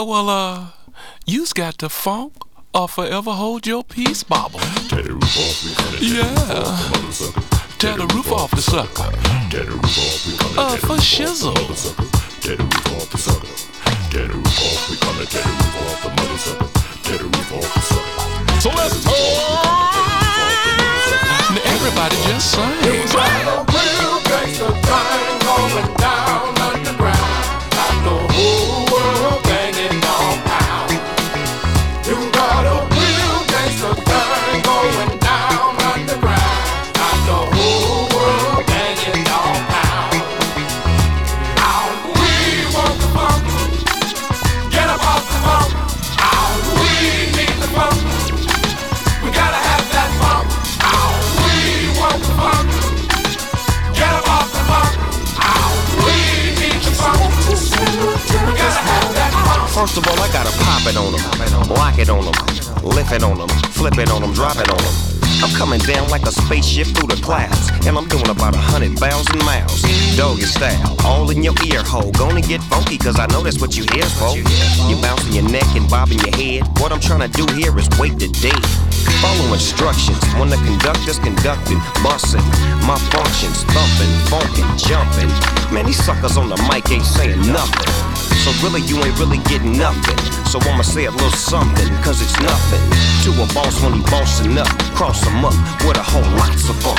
Oh, well, uh, you's got to funk or forever hold your peace, Bobble. Tear the roof off, we gonna Yeah. Tear the roof off the sucker. Tear the roof off, we gonna Uh, tear the for shizzle. off the mother sucker. Tear the roof off the sucker. Tear the roof off, we gonna tear the roof off the mother sucker. Tear the roof off the sucker. So let's talk. Everybody just sing. Of all, I gotta pop it on them, lock it on them, lift it on them, flip it on them, drop it on them. I'm coming down like a spaceship through the clouds, and I'm doing about a hundred thousand miles. Doggy style, all in your ear hole. Gonna get funky, cause I know that's what you here for. You bouncing your neck and bobbing your head. What I'm trying to do here is wait the dead. Follow instructions when the conductor's conducting, busting. My functions thumping, funkin', jumping. Man, these suckers on the mic ain't saying nothing. So really, you ain't really getting nothing. So I'ma say a little something, cause it's nothing. To a boss when he bossing up, cross him up with a whole lot of fun.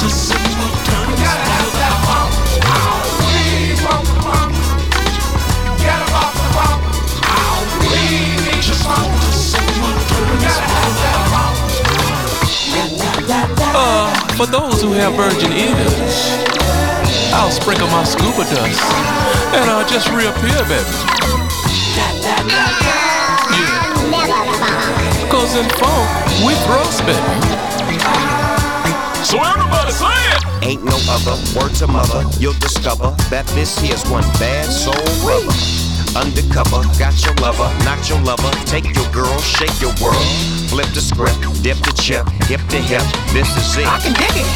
To sing will turn for those who have virgin ears, I'll sprinkle my scuba dust and I'll just reappear, baby. Yeah. Cause in funk, we thrust, baby. So everybody say it! Ain't no other word to mother. You'll discover that this here's one bad soul rubber. Undercover, got your lover, knock your lover, take your girl, shake your world. Flip the script, dip the chip, hip to hip, this is it. I can dig it.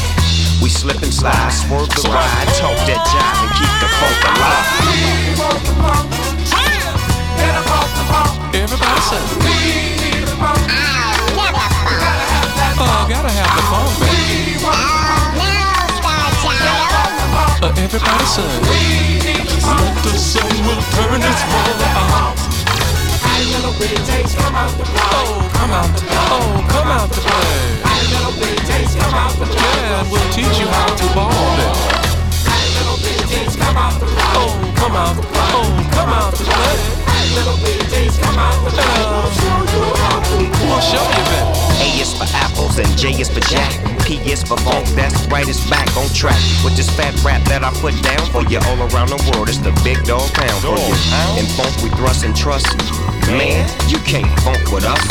We slip and slide, swerve the ride, talk that jive and keep the funk alive. Everybody say it. Oh, gotta have the funk, baby. Uh, everybody say it. Let the sun will turn its Oh, come out the block. Oh, come out the block. Got little bitty come out the block. Yeah, we'll teach you how to ball it. Little bitty come out the block. Oh, come out the block. Oh, come out the block. Got little bitty come out uh, to ball. We'll show you better. A is for apples and J is for Jack. P is for funk, that's right, it's back on track with this fat rap that I put down for you all around the world. It's the big dog pound for you. And funk we thrust and trust. Man, you can't funk with us.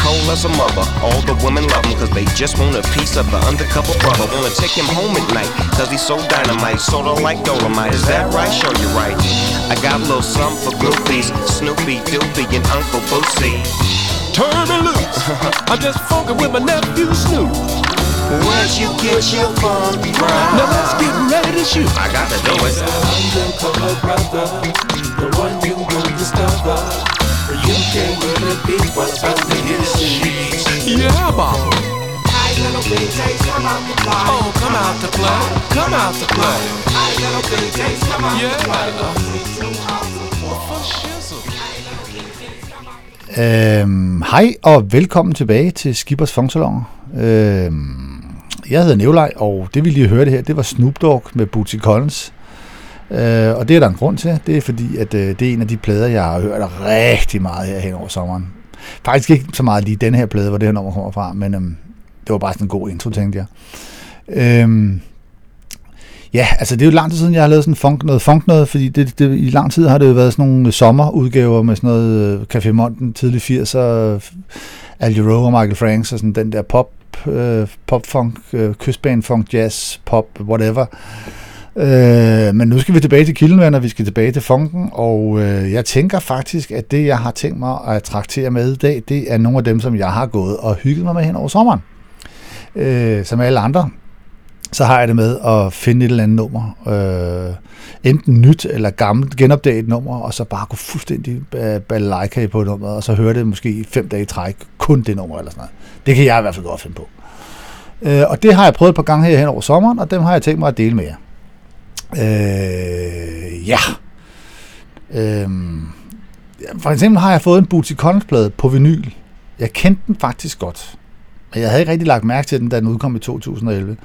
Cold as a mother, all the women love him cause they just want a piece of the undercover brother. Wanna take him home at night cause he's so dynamite, sorta like Dolomite. Is that right? Sure, you're right. I got a little something for groupies, Snoopy, Doopy, and Uncle Boosie. Turn me loose. I'm just funkin' with my nephew Snoop. Where'd you get your funk from? Now let's get ready to shoot. I got to do it. undercover brother, the one you will discover. You can't a beat what's on the streets. Yeah, Bob. Oh, come out to play. Come out to play. Yeah. Øhm, hej og velkommen tilbage til Skippers Fongsalon. Øhm, jeg hedder Nevlej, og det vi lige hørte her, det var Snoop Dogg med Bootsy Collins. Øh, og det er der en grund til. Det er fordi, at øh, det er en af de plader, jeg har hørt rigtig meget her hen over sommeren. Faktisk ikke så meget lige den her plade, hvor det her nummer kommer fra, men øh, det var bare sådan en god intro, tænkte jeg. Øh, Ja, altså det er jo lang tid siden, jeg har lavet sådan funk, noget funk noget, fordi det, det, i lang tid har det jo været sådan nogle sommerudgaver med sådan noget øh, Café Monten, tidlig 80'er, Al Jarreau og Michael Franks og sådan den der pop, øh, pop-funk, øh, kystbanefunk, jazz, pop, whatever. Øh, men nu skal vi tilbage til kilden, og vi skal tilbage til funken, og øh, jeg tænker faktisk, at det, jeg har tænkt mig at traktere med i dag, det er nogle af dem, som jeg har gået og hygget mig med hen over sommeren. Øh, som alle andre. så har jeg det med at finde et eller andet nummer, øh, enten nyt eller gammelt, genopdage et nummer, og så bare gå fuldstændig balalaika på nummeret, og så høre det måske i fem dage i træk, kun det nummer eller sådan noget. Det kan jeg i hvert fald godt finde på. Øh, og det har jeg prøvet et par gange her hen over sommeren, og dem har jeg tænkt mig at dele med jer. Øh, ja. Øh, for eksempel har jeg fået en Bootsy Collins-plade på vinyl. Jeg kendte den faktisk godt, men jeg havde ikke rigtig lagt mærke til den, da den udkom i 2011.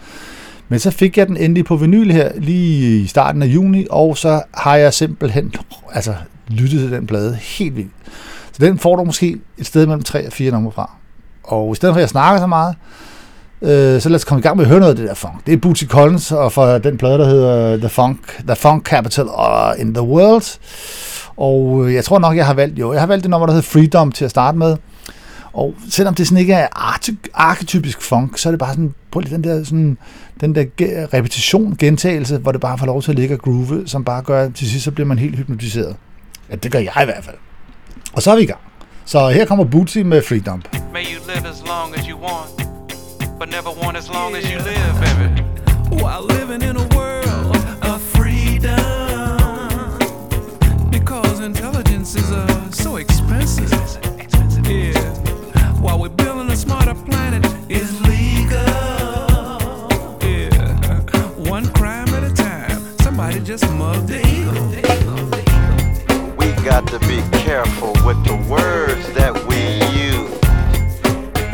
Men så fik jeg den endelig på vinyl her lige i starten af juni, og så har jeg simpelthen altså, lyttet til den plade helt vildt. Så den får du måske et sted mellem 3 og 4 numre fra. Og i stedet for at jeg snakker så meget, øh, så lad os komme i gang med at høre noget af det der funk. Det er Bootsy Collins, og for den plade, der hedder The Funk, The Funk Capital in the World. Og øh, jeg tror nok, jeg har valgt, jo, jeg har valgt det nummer, der hedder Freedom til at starte med. Og selvom det sådan ikke er arketypisk funk, så er det bare sådan, på den der, sådan, den der repetition, gentagelse, hvor det bare får lov til at ligge og groove, som bare gør, at til sidst så bliver man helt hypnotiseret. Ja, det gør jeg i hvert fald. Og så er vi i gang. Så her kommer Bootsy med Freedom. May you live as long as you want, but never want as long as you live, baby. While living in a world of freedom. Because intelligence is uh, so expensive. Yeah. While we're building a smarter planet is legal. Yeah. One crime at a time. Somebody just mugged the eagle. We got to be careful with the words that we use.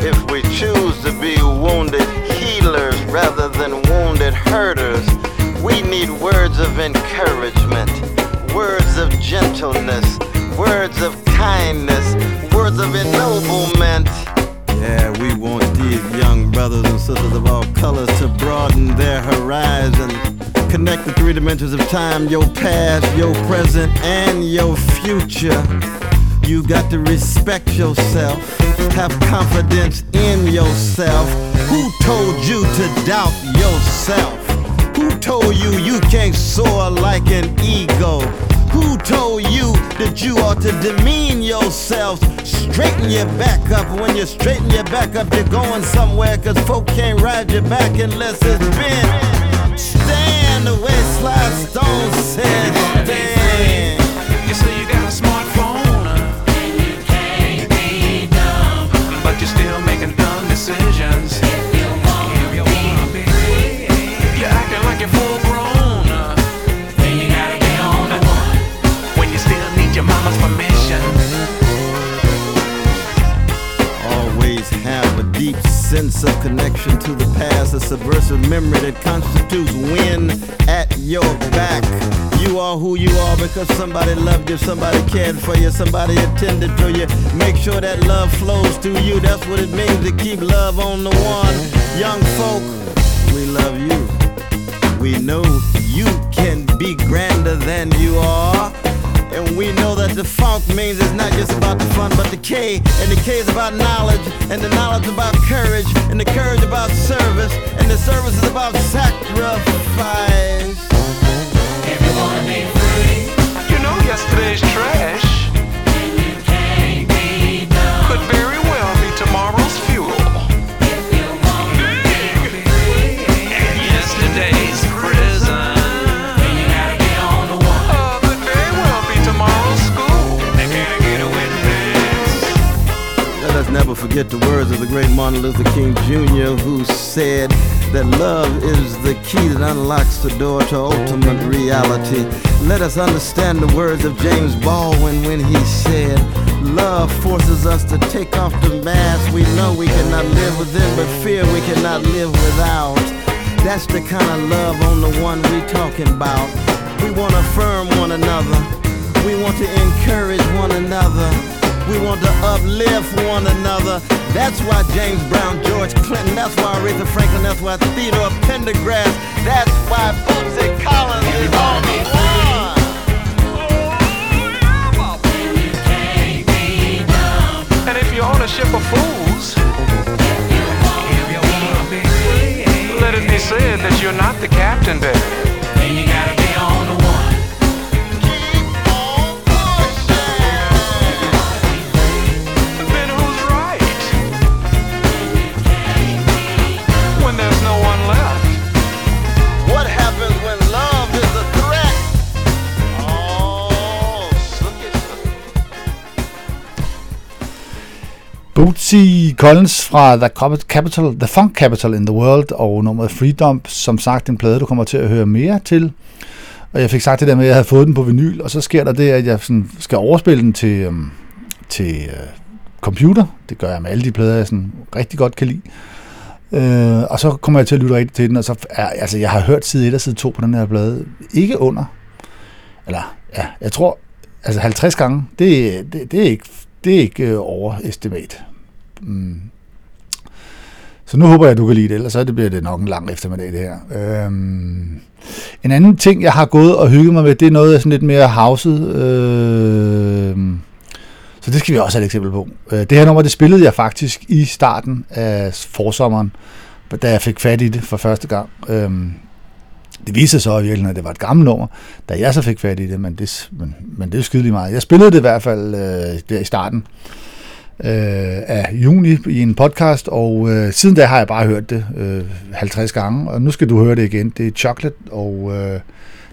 If we choose to be wounded healers rather than wounded hurters, we need words of encouragement, words of gentleness, words of kindness, words of ennoblement. Yeah, we want these young brothers and sisters of all colors to broaden their horizon. Connect the three dimensions of time your past, your present, and your future. You got to respect yourself, have confidence in yourself. Who told you to doubt yourself? Who told you you can't soar like an eagle? Who told you that you ought to demean yourself? Straighten your back up. When you straighten your back up, you're going somewhere, cause folk can't ride your back unless it's bent. Stand the way slide stone said stand. But you're still making dumb decisions. If you wanna be, you're acting like you're full grown. uh, When you still need your mama's permission. always have a deep sense of connection to the past, a subversive memory that constitutes win at your back. You are who you are because somebody loved you, somebody cared for you, somebody attended to you. Make sure that love flows through you. That's what it means to keep love on the one. Young folk, we love you. We know you can be grander than you are. And we know that the funk means it's not just about the fun, but the K. And the K is about knowledge, and the knowledge about courage, and the courage about service, and the service is about sacrifice. Everyone be free. You know yesterday's trash could very well be never forget the words of the great Martin Luther King Jr., who said that love is the key that unlocks the door to ultimate reality. Let us understand the words of James Baldwin when he said, Love forces us to take off the mask we know we cannot live within, but fear we cannot live without. That's the kind of love on the one we're talking about. We want to affirm one another. We want to encourage one another. We want to uplift one another. That's why James Brown, George Clinton, that's why Aretha Franklin, that's why Theodore Pendergrass, that's why Bootsy Collins is on the one. And if you own a ship of fools, let it be said that you're not the captain, baby. Bootsy Collins fra The Capital, The Funk Capital in the World og nummeret Freedom, som sagt en plade, du kommer til at høre mere til. Og jeg fik sagt det der med, at jeg havde fået den på vinyl, og så sker der det, at jeg sådan skal overspille den til, øhm, til øh, computer. Det gør jeg med alle de plader, jeg sådan rigtig godt kan lide. Øh, og så kommer jeg til at lytte rigtig til den, og så er, altså, jeg har hørt side 1 og side 2 på den her plade. Ikke under. Eller, ja, jeg tror, altså 50 gange, det, det, det er ikke, det er ikke øh, overestimat. Mm. Så nu håber jeg, at du kan lide det, ellers så det bliver det nok en lang eftermiddag, det her. Øhm, en anden ting, jeg har gået og hygget mig med, det er noget sådan lidt mere houset. Øhm, så det skal vi også have et eksempel på. Øh, det her nummer, det spillede jeg faktisk i starten af forsommeren, da jeg fik fat i det for første gang. Øhm, det viste sig så i virkeligheden, at det var et gammelt nummer, da jeg så fik fat i det, men det, men, men det er skidelig meget. Jeg spillede det i hvert fald øh, der i starten øh, af juni i en podcast, og øh, siden da har jeg bare hørt det øh, 50 gange, og nu skal du høre det igen. Det er Chocolate, og øh,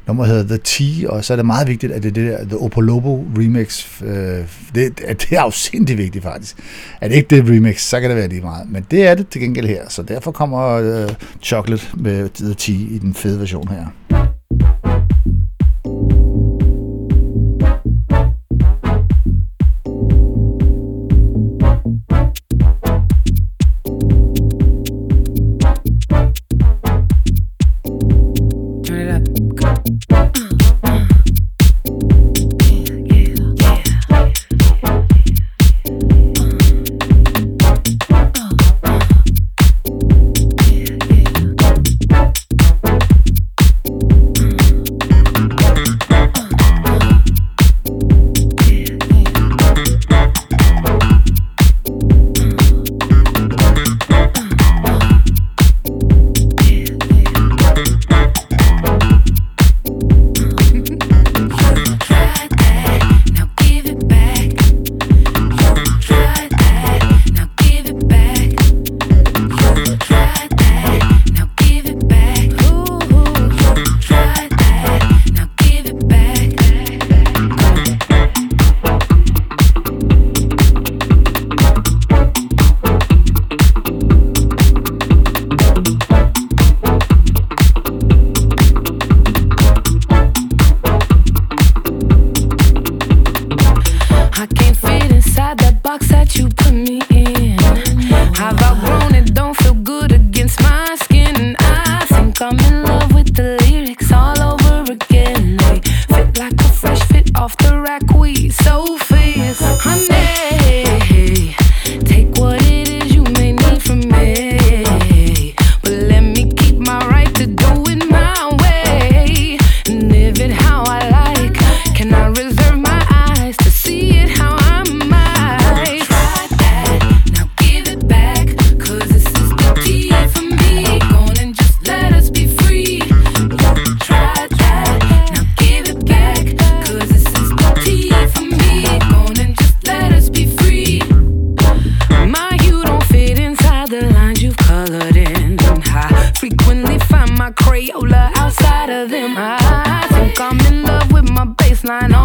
nummeret hedder The Tea, og så er det meget vigtigt, at det er det der The Opolobo remix. Øh, det, det er jo sindssygt vigtigt faktisk. Er det ikke det remix, så kan det være lige meget. Men det er det til gengæld her, så derfor kommer øh, Chocolate med The Tea i den fede version her. nine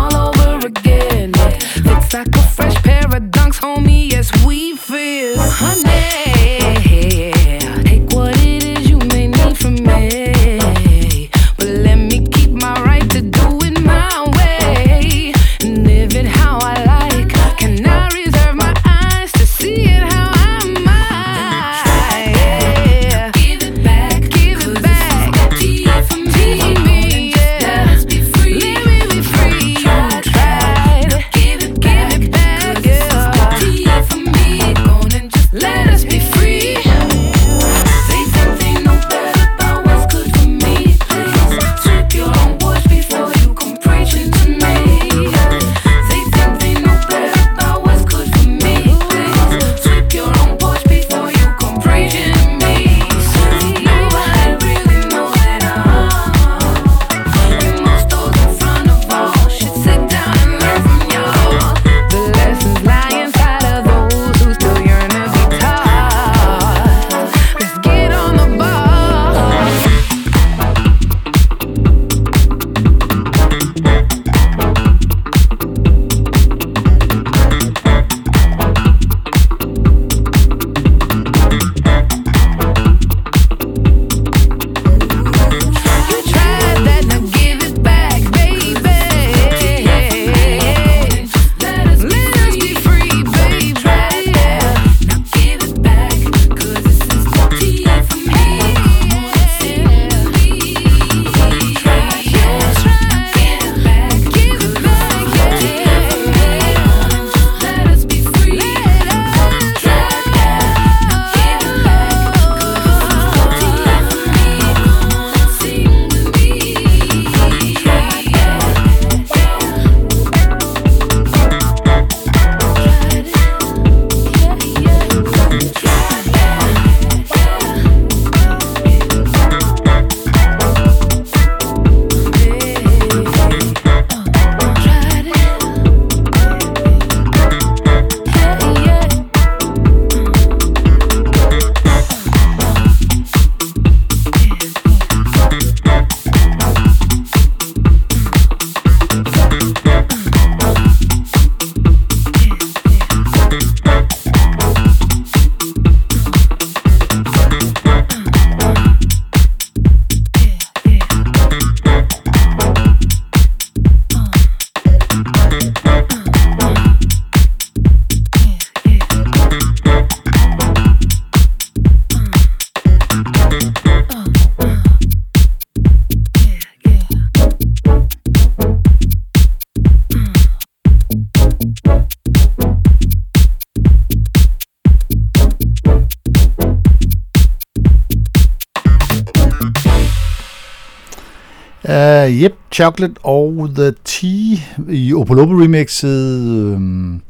Chocolate og The Tea i Opolopo remixet. Øhm,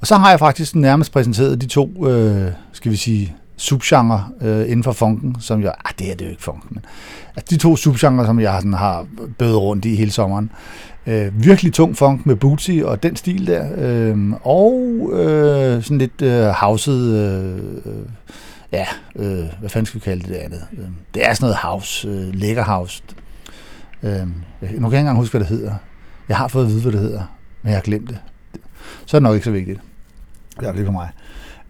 og så har jeg faktisk nærmest præsenteret de to, øh, skal vi sige, subgenre øh, inden for funken, som jeg, ah, det er det jo ikke funk, men altså de to subgenre, som jeg sådan har bødet rundt i hele sommeren. Øh, virkelig tung funk med Bootsy og den stil der, Øh, og øh, sådan lidt øh, houset, øh, øh, ja, øh, hvad fanden skal vi kalde det der andet? Det er sådan noget house, øh, lækker house, Øh, nu kan jeg ikke engang huske, hvad det hedder. Jeg har fået at vide, hvad det hedder, men jeg har glemt det. Så er det nok ikke så vigtigt. Det er det for mig.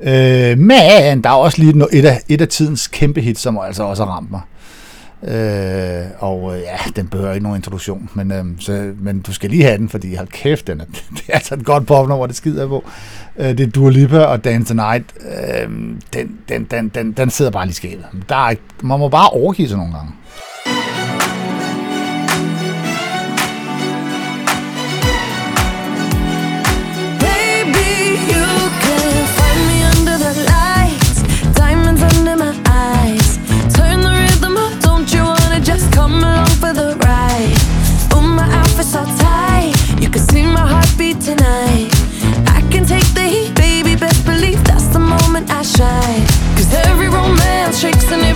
Øh, men der er også lige et af, et af tidens kæmpe hits, som altså også har ramt mig. Øh, og øh, ja, den behøver ikke nogen introduktion, men, øh, så, men du skal lige have den, fordi hold kæft, den er, det er altså et godt popnummer, det skider på. Øh, det er Dua Lipa og Dance the Night. Øh, den, den, den, den, den sidder bare lige skabet. Der er, man må bare overgive sig nogle gange. tricks and it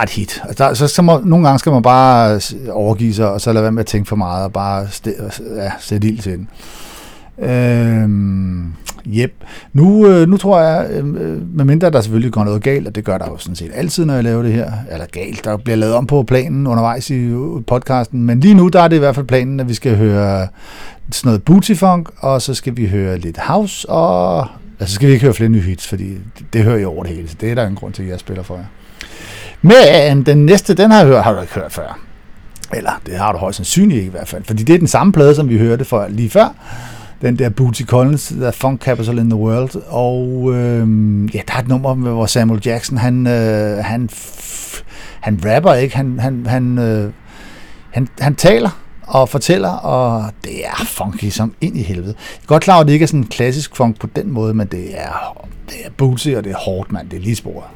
bare et hit. Altså, der, så, så må, nogle gange skal man bare øh, overgive sig, og så lade være med at tænke for meget, og bare st- ja, sætte ild til den. Øhm, yep. Nu, øh, nu tror jeg, øh, øh, medmindre der selvfølgelig går noget galt, og det gør der jo sådan set altid, når jeg laver det her, eller galt, der bliver lavet om på planen undervejs i øh, podcasten, men lige nu der er det i hvert fald planen, at vi skal høre sådan noget booty funk, og så skal vi høre lidt house, og altså skal vi ikke høre flere nye hits, fordi det, det hører jeg over det hele, så det er der en grund til, at jeg spiller for jer. Men den næste, den har, jeg hørt, har du ikke hørt før. Eller det har du højst sandsynligt ikke i hvert fald. Fordi det er den samme plade, som vi hørte for lige før. Den der Booty Collins, The Funk Capital in the World. Og øh, ja, der er et nummer, hvor Samuel Jackson, han, øh, han, f- han rapper ikke, han, han, han, øh, han, han taler og fortæller, og det er funky som ind i helvede. Jeg er godt klar at det ikke er sådan en klassisk funk på den måde, men det er, det er booty, og det er hårdt, mand. Det er lige sporet.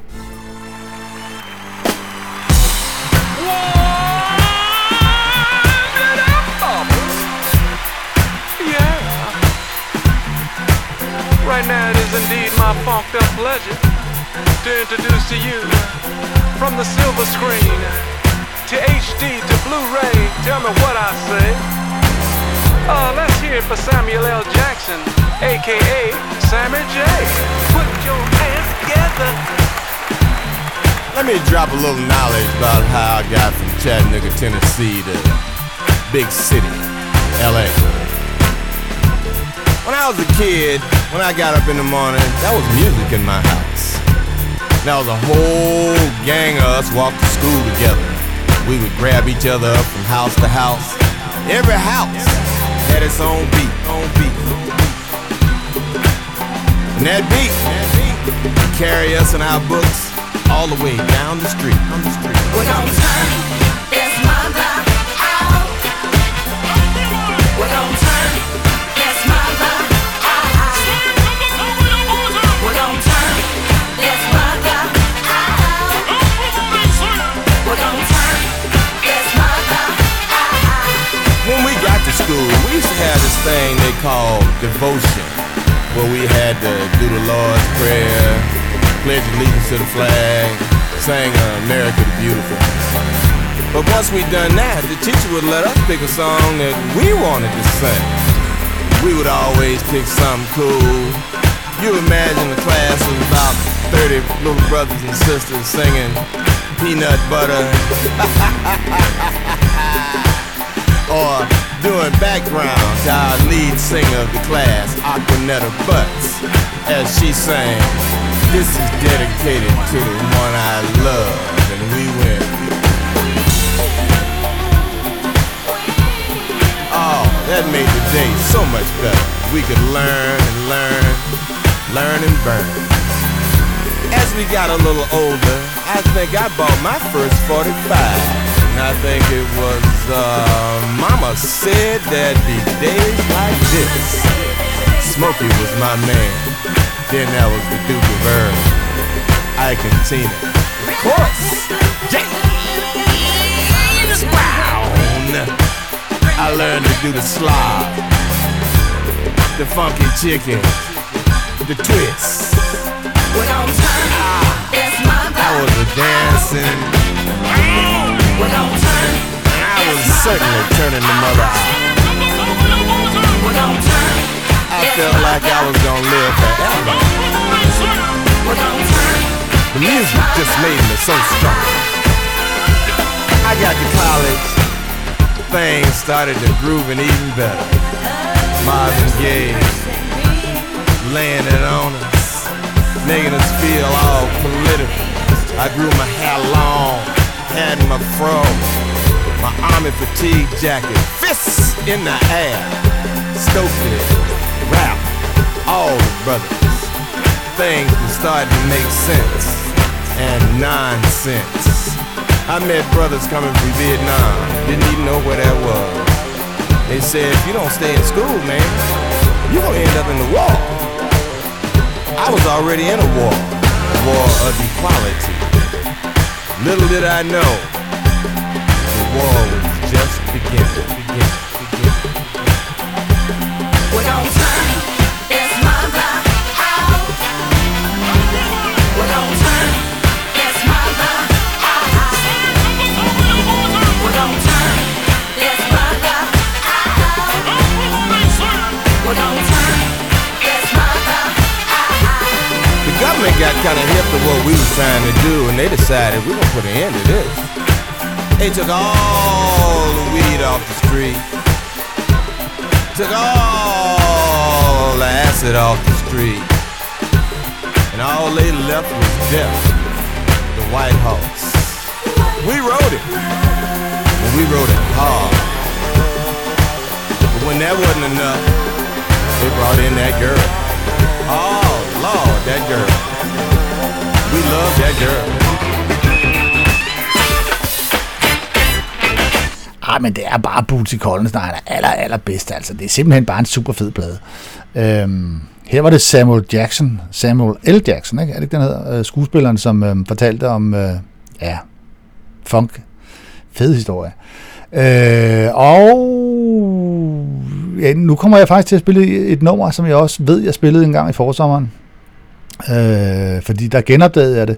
Indeed my funked up pleasure to introduce to you from the silver screen to HD to Blu-ray. Tell me what I say. Uh, let's hear it for Samuel L. Jackson, aka Sammy J. Put your hands together. Let me drop a little knowledge about how I got from Chattanooga, Tennessee to big city, LA. When I was a kid, when I got up in the morning, that was music in my house. There was a whole gang of us walk to school together. We would grab each other up from house to house. Every house had its own beat, own beat. And that beat would carry us in our books all the way down the street. On the street. We're school, we used to have this thing they called devotion, where we had to do the Lord's Prayer, pledge allegiance to the flag, sing America the Beautiful. But once we done that, the teacher would let us pick a song that we wanted to sing. We would always pick something cool. You imagine a class of about 30 little brothers and sisters singing peanut butter or doing background our lead singer of the class, Aquanetta Butts, as she sang, This is dedicated to the one I love, and we went. Oh, that made the day so much better. We could learn and learn, learn and burn. As we got a little older, I think I bought my first 45. I think it was, uh, Mama said that the days like this, Smokey was my man. Then that was the Duke of Earl, Ike and Tina. Of course, James Brown. I learned to do the slide, the funky chicken, the twist. We're gonna turn this mother I was a dancing, I was certainly turning the mother out. We're gonna turn I felt like I was gonna live forever. We're gonna turn The music just made me so strong. I got to college, things started to grooving even better. Marvin Gaye laying it on us, making us feel all political. I grew my hair long, had my fro, my army fatigue jacket, fists in the air, Stokely, rap, all the brothers. Things were starting to make sense and nonsense. I met brothers coming from Vietnam, didn't even know where that was. They said, if you don't stay in school, man, you're gonna end up in the war. I was already in a war, a war of equality. Little did I know, the war was just beginning. Government got kind of hip to what we was trying to do, and they decided we're gonna put an end to this. They took all the weed off the street, took all the acid off the street, and all they left was death. The White House. We wrote it, and we wrote it hard. But when that wasn't enough, they brought in that girl. Oh, Lord, that girl. we love that girl. Ah, men det er bare Bootsy Collins, der er aller, aller bedste. Altså, det er simpelthen bare en super fed plade. Øhm, her var det Samuel Jackson, Samuel L. Jackson, ikke? er det ikke den hedder? Øh, skuespilleren, som øhm, fortalte om, øh, ja, funk. Fed historie. Øh, og ja, nu kommer jeg faktisk til at spille et nummer, som jeg også ved, jeg spillede en gang i forsommeren. Øh, fordi der genopdagede jeg det.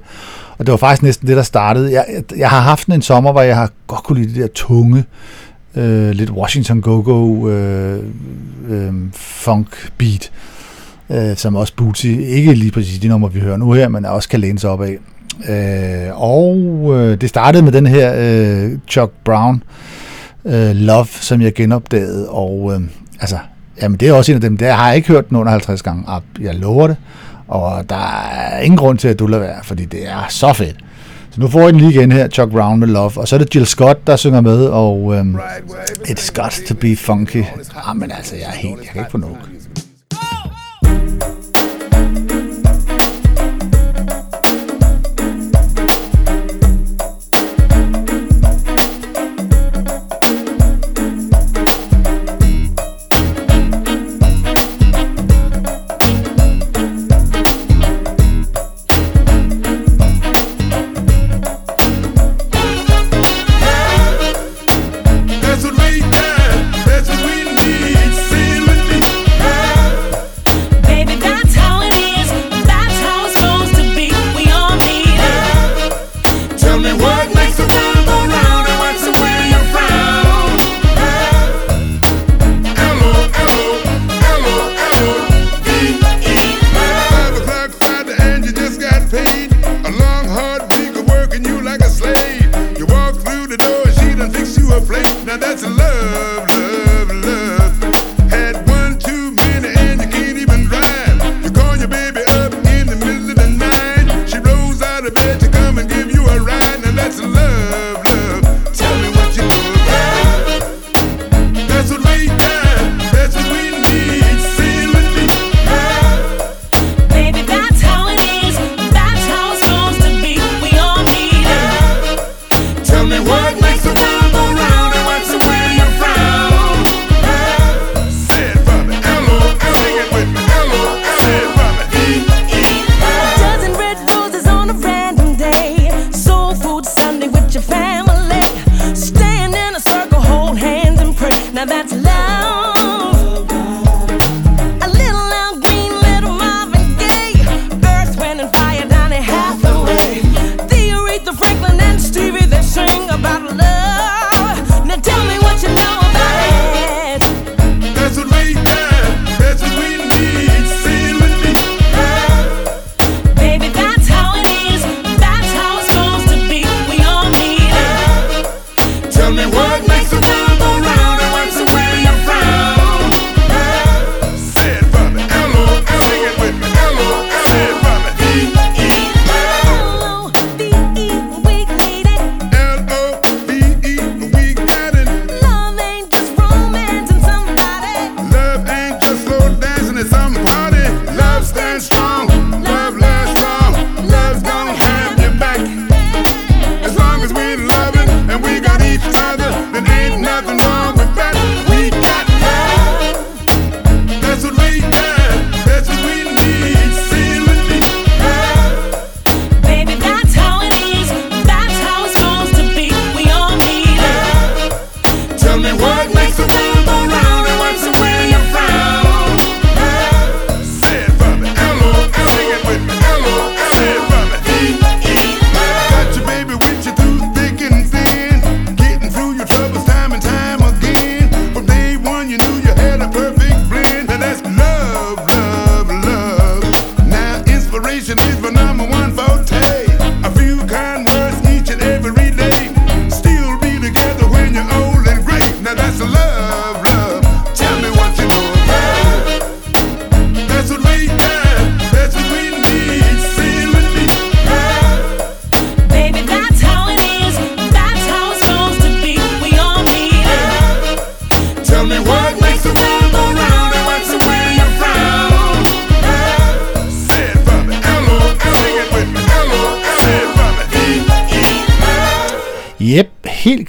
Og det var faktisk næsten det, der startede. Jeg, jeg har haft en sommer, hvor jeg har godt kunne lide det der tunge, øh, lidt Washington Go-Go øh, øh, funk beat, øh, som også Bootsy, ikke lige præcis de numre, vi hører nu her, men også kan læne sig op af. Øh, og øh, det startede med den her øh, Chuck Brown øh, Love, som jeg genopdagede, og øh, altså, jamen det er også en af dem, der har jeg ikke hørt den under 50 gange, op, jeg lover det. Og der er ingen grund til, at du lader være, fordi det er så fedt. Så nu får I den lige igen her, Chuck Brown med Love. Og så er det Jill Scott, der synger med, og øhm, It's got to be funky. Ah, Jamen altså, jeg er helt, jeg kan ikke få nok.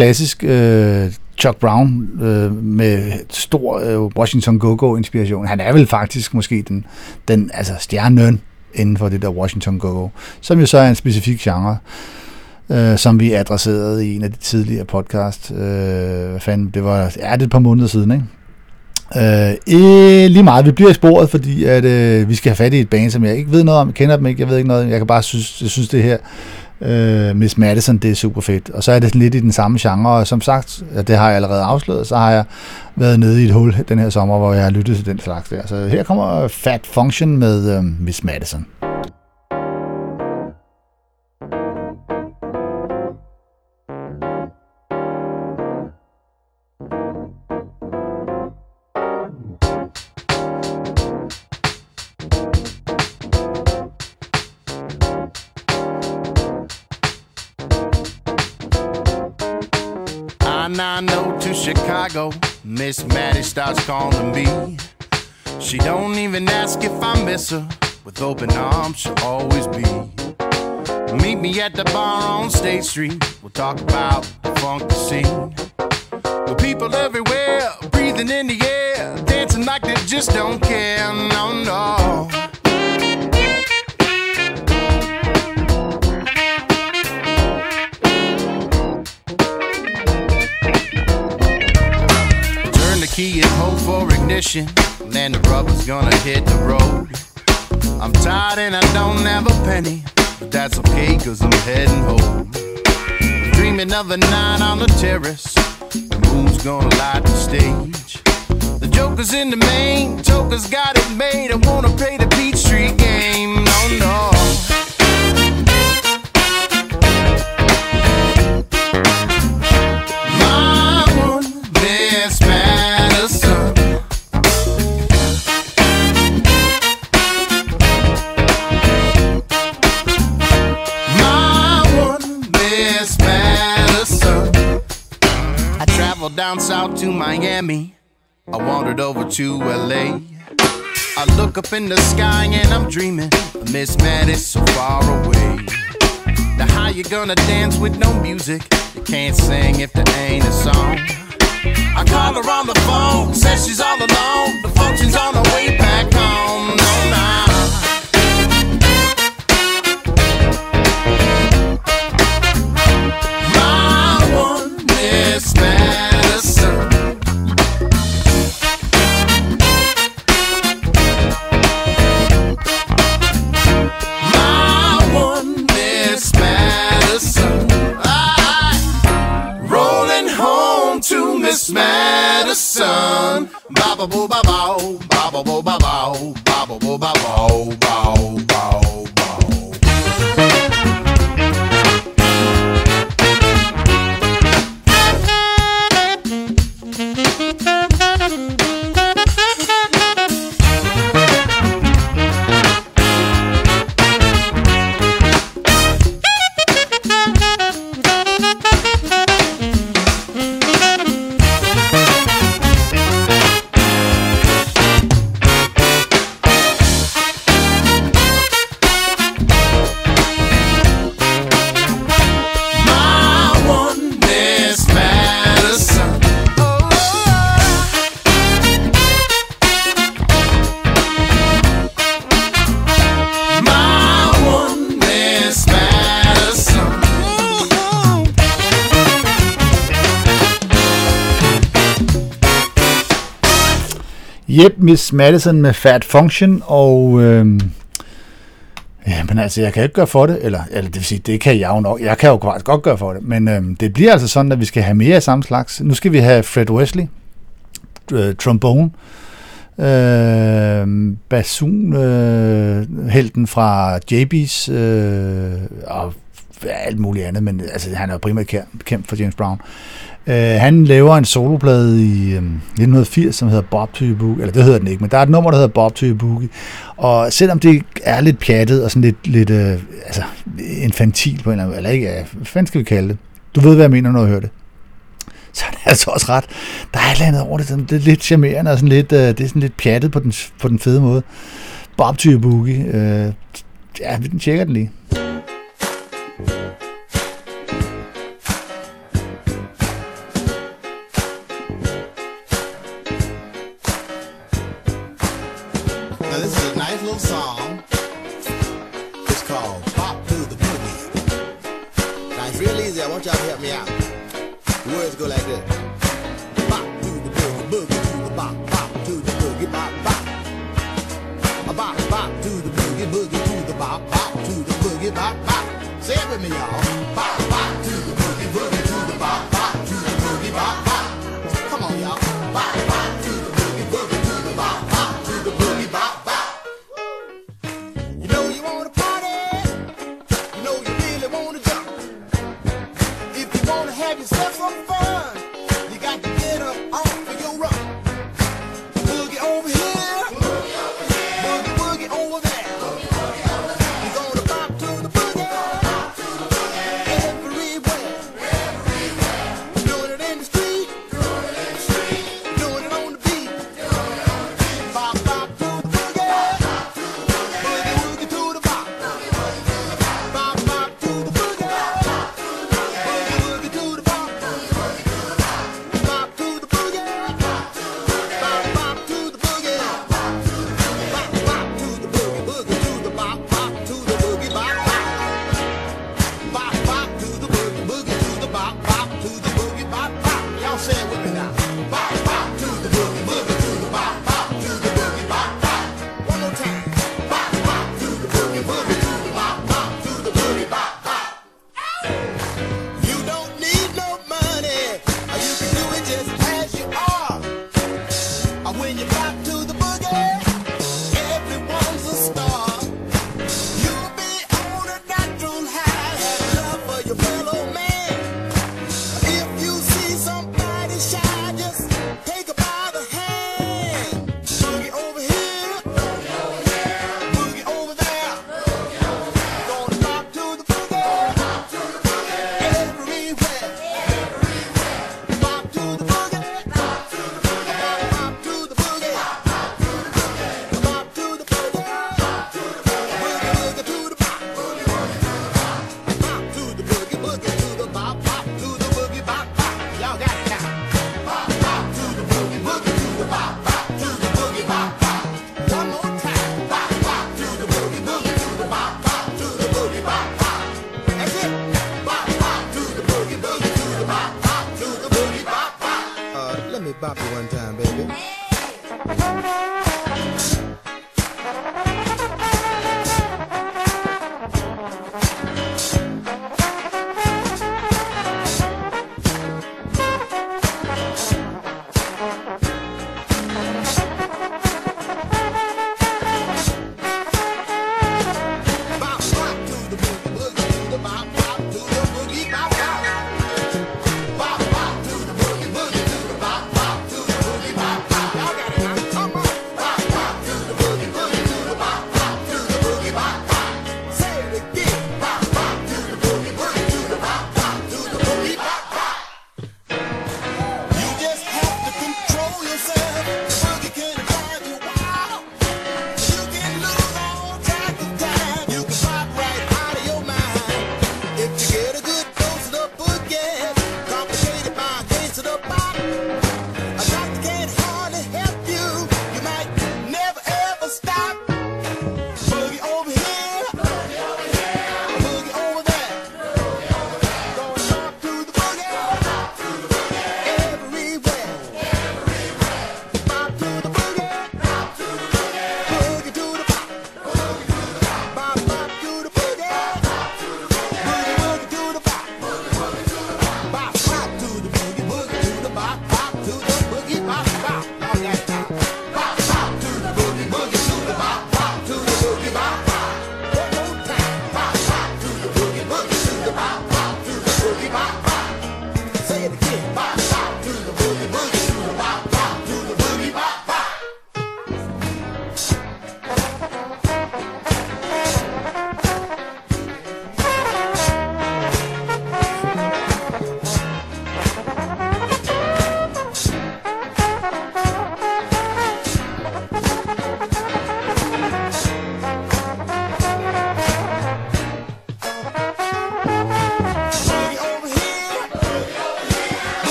klassisk øh, Chuck Brown øh, med stor øh, Washington Go-Go-inspiration. Han er vel faktisk måske den, den altså stjernen inden for det der Washington Go-Go, som jo så er en specifik genre, øh, som vi adresserede i en af de tidligere podcast. Øh, hvad fanden, det var er det et par måneder siden, ikke? Øh, lige meget, vi bliver i sporet, fordi at, øh, vi skal have fat i et band, som jeg ikke ved noget om, kender dem ikke, jeg ved ikke noget, jeg kan bare synes, jeg synes det her øh, Miss Madison, det er super fedt. Og så er det sådan lidt i den samme genre, og som sagt, ja, det har jeg allerede afsløret, så har jeg været nede i et hul den her sommer, hvor jeg har lyttet til den slags der. Så her kommer Fat Function med øh, Miss Madison. Miss her. With open arms, she'll always be. Meet me at the bar on State Street. We'll talk about the funky scene. With people everywhere, breathing in the air, dancing like they just don't care. No, no. Turn the key and hold for ignition. Then the rubber's gonna hit the road. I'm tired and I don't have a penny. But that's okay, cause I'm heading home. Dreaming of a night on the terrace. The moon's gonna light the stage. The joker's in the main, Joker's got it made. I wanna play the Beach Street game. No, no. South to Miami. I wandered over to LA. I look up in the sky and I'm dreaming of Miss Madison so far away. Now how you gonna dance with no music? You can't sing if there ain't a song. I call her on the phone, says she's all alone. The function's on the way back home. Madison. Ba ba ba ba, ba ba boo ba Yep, Miss Madison med Fat Function, og Øh, ja, men altså, jeg kan ikke gøre for det, eller, eller det vil sige, det kan jeg jo nok, jeg kan jo godt gøre for det, men øhm, det bliver altså sådan, at vi skal have mere af samme slags. Nu skal vi have Fred Wesley, øh, trombone, øh, basun, øh, helten fra JB's, øh, og alt muligt andet, men altså, han er jo primært kæmpet kendt for James Brown. Øh, han laver en soloplade i øh, 1980, som hedder Bob to Your Boogie, eller det hedder den ikke, men der er et nummer, der hedder Bob to Your Boogie, og selvom det er lidt pjattet og sådan lidt, lidt øh, altså, infantil på en eller anden eller ikke, ja, hvad fanden skal vi kalde det? Du ved, hvad jeg mener, når du hører det. Så er det altså også ret. Der er et eller andet over det, sådan, det er lidt charmerende og sådan lidt, øh, det er sådan lidt pjattet på den, på den fede måde. Bob to Your Boogie, øh, ja, vi tjekker den lige.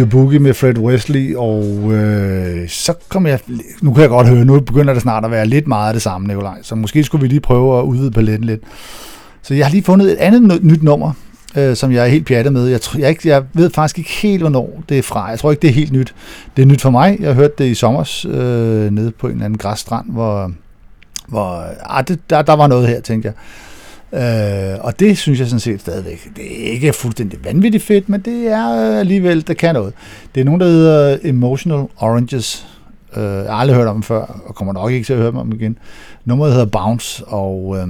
Bob Boogie med Fred Wesley, og øh, så kom jeg, nu kan jeg godt høre, nu begynder det snart at være lidt meget af det samme, Nikolaj, så måske skulle vi lige prøve at udvide paletten lidt. Så jeg har lige fundet et andet nyt nummer, øh, som jeg er helt pjattet med. Jeg, tror, jeg, ikke, jeg ved faktisk ikke helt, hvornår det er fra. Jeg tror ikke, det er helt nyt. Det er nyt for mig. Jeg hørte det i sommer øh, nede på en eller anden græsstrand, hvor, hvor ah, det, der, der var noget her, tænkte jeg. Øh, og det synes jeg sådan set stadigvæk. Det er ikke fuldstændig vanvittigt fedt, men det er øh, alligevel, det kan noget. Det er nogen, der hedder Emotional Oranges. Øh, jeg har aldrig hørt om dem før, og kommer nok ikke til at høre dem om igen. Nummeret hedder Bounce, og øh,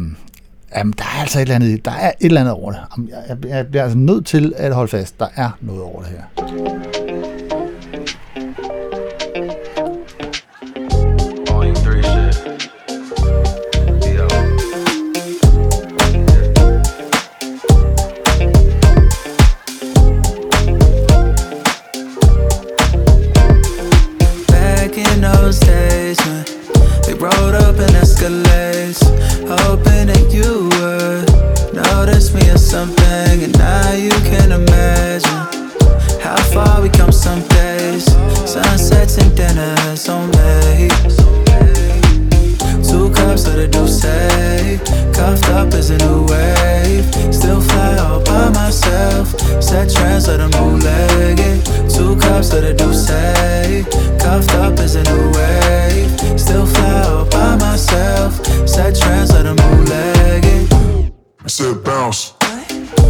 jamen, der er altså et eller andet, der er et eller andet over det. Jamen, Jeg, jeg, jeg bliver altså nødt til at holde fast. Der er noget over det her.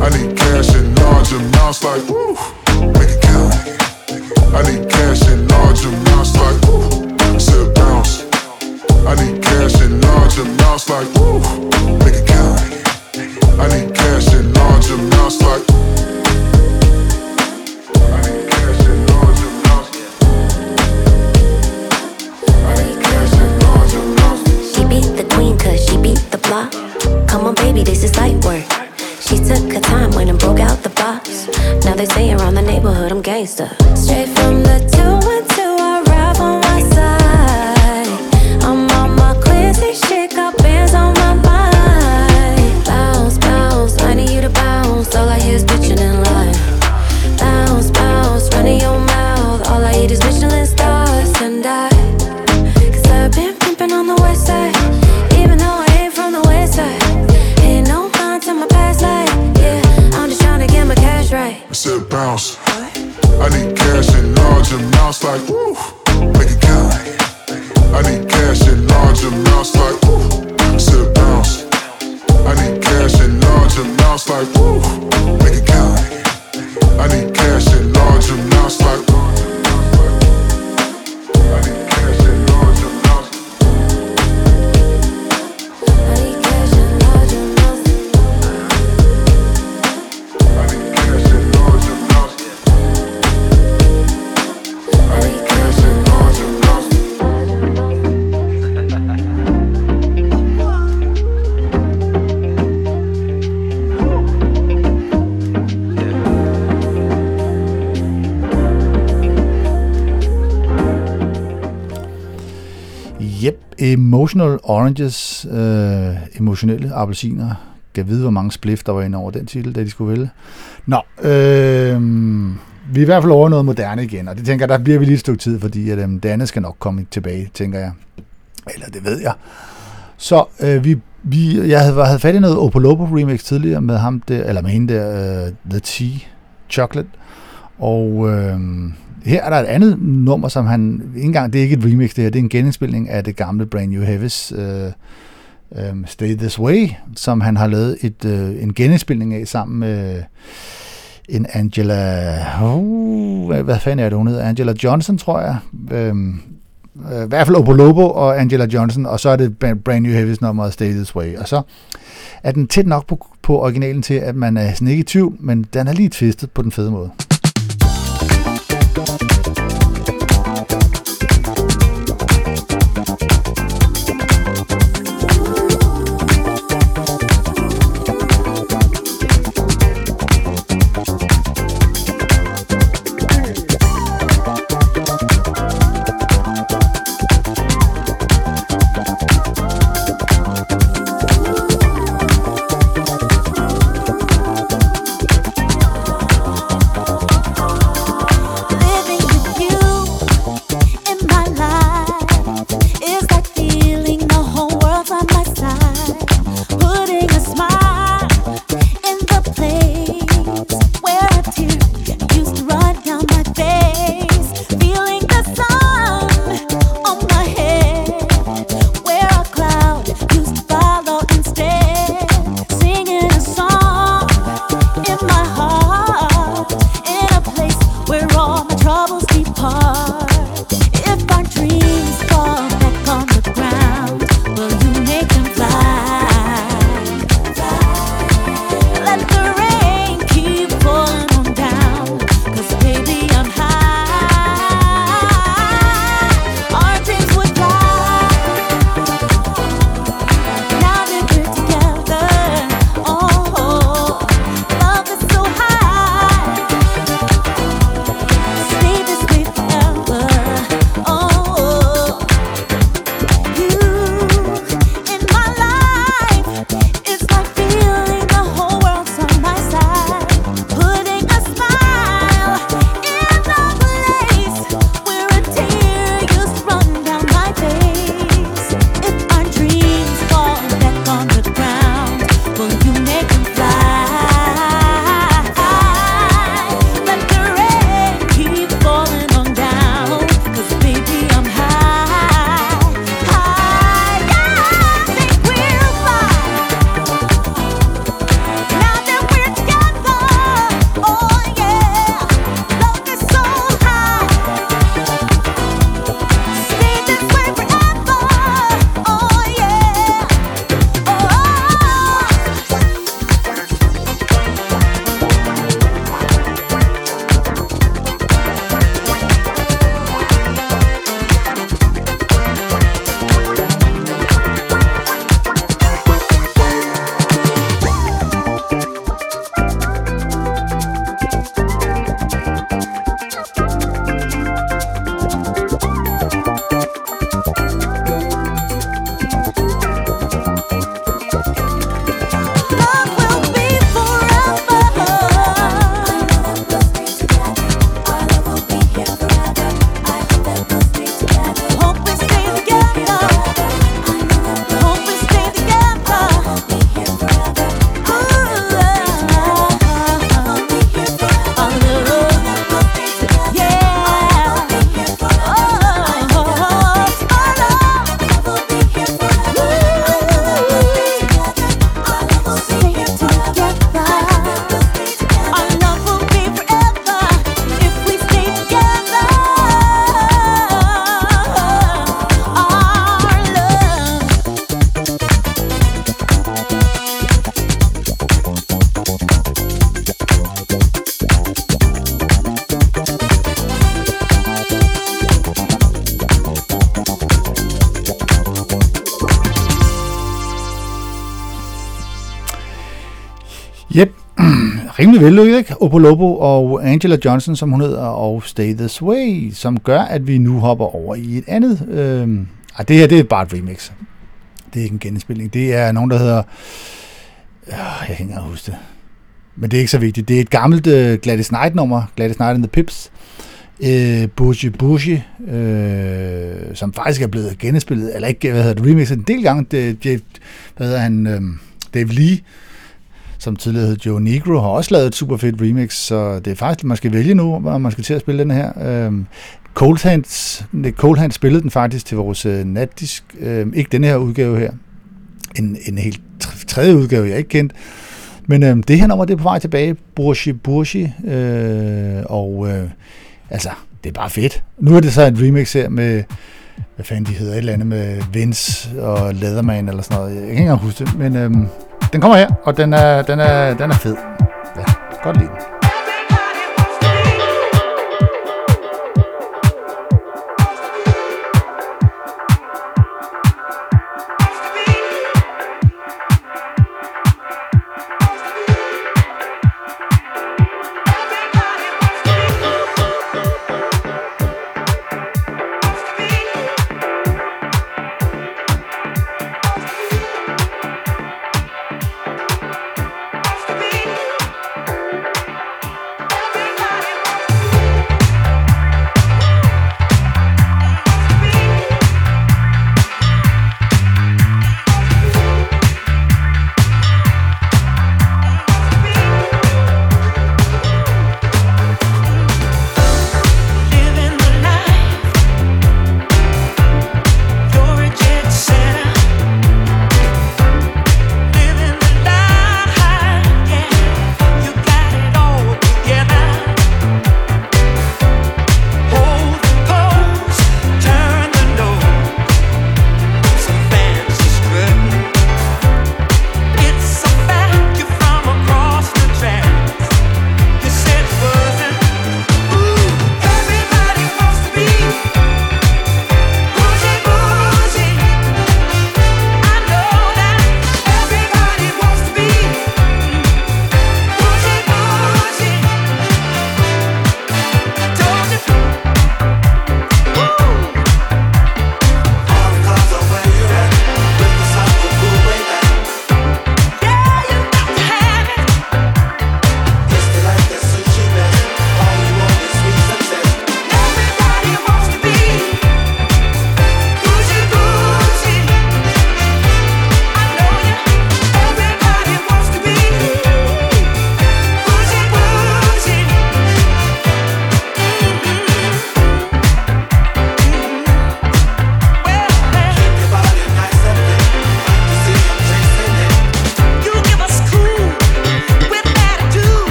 I need cash in large amounts like woo. Make it count. I need cash in large amounts like woo. Said bounce. I need cash in large amounts like woo. Make it count. I need cash in large amounts like. Come on, baby, this is light work. She took her time when and broke out the box. Now they say around the neighborhood I'm gangster. Straight from the 212, I ride on my side. I'm on my Quincy shit, got bands on my mind. Bounce, bounce, I need you to bounce. All I hear is bitching and lying. Bounce, bounce, running your mouth. All I eat is Michelin stars and I. bounce first. Emotional Oranges, øh, emotionelle appelsiner. Jeg vide, hvor mange spliff, der var inde over den titel, da de skulle vælge. Nå, øh, vi er i hvert fald over noget moderne igen, og det tænker jeg, der bliver vi lige et stykke tid, fordi at, øh, det andet skal nok komme tilbage, tænker jeg. Eller det ved jeg. Så øh, vi, vi, jeg havde, havde fat i noget Opolopo remix tidligere med ham der, eller med hende der, øh, The Tea Chocolate. Og øh, her er der et andet nummer, som han, ikke engang, det er ikke et remix det her, det er en genindspilning af det gamle Brand New Heavis øh, øh, Stay This Way, som han har lavet et, øh, en genindspilning af sammen med en Angela, oh, hvad, fanden er det, hun hedder? Angela Johnson, tror jeg. Øhm, øh, I hvert fald Opolobo og Angela Johnson, og så er det Brand New Heavis nummeret Stay This Way. Og så er den tæt nok på, på originalen til, at man er sådan ikke i tvivl, men den er lige tvistet på den fede måde. Don't rimelig Opolobo og Angela Johnson, som hun hedder, og Stay This Way, som gør, at vi nu hopper over i et andet. Øh, ej, det her, det er bare et remix. Det er ikke en genindspilning. Det er nogen, der hedder... Øh, jeg kan ikke engang huske det. Men det er ikke så vigtigt. Det er et gammelt øh, Gladys Knight-nummer, Gladys Knight and the Pips, øh, Bushy Bushy, øh, som faktisk er blevet genindspillet, eller ikke, hvad hedder det, remixet en del gange. Det, det, hvad hedder han, øh, Dave Lee, som tidligere hed Joe Negro, har også lavet et super fedt remix, så det er faktisk, man skal vælge nu, om man skal til at spille den her. Øhm, Cold Hands, Cold Hands spillede den faktisk til vores øh, natdisk, øhm, ikke den her udgave her, en, en helt tredje udgave, jeg ikke kendt, men øh, det her nummer, det er på vej tilbage, Burshi Burshi, øh, og øh, altså, det er bare fedt. Nu er det så et remix her med, hvad fanden de hedder, et eller andet med Vince og Leatherman eller sådan noget, jeg kan ikke engang huske det, men øhm, den kommer her, og den er, den er, den er fed. Ja, godt lide den.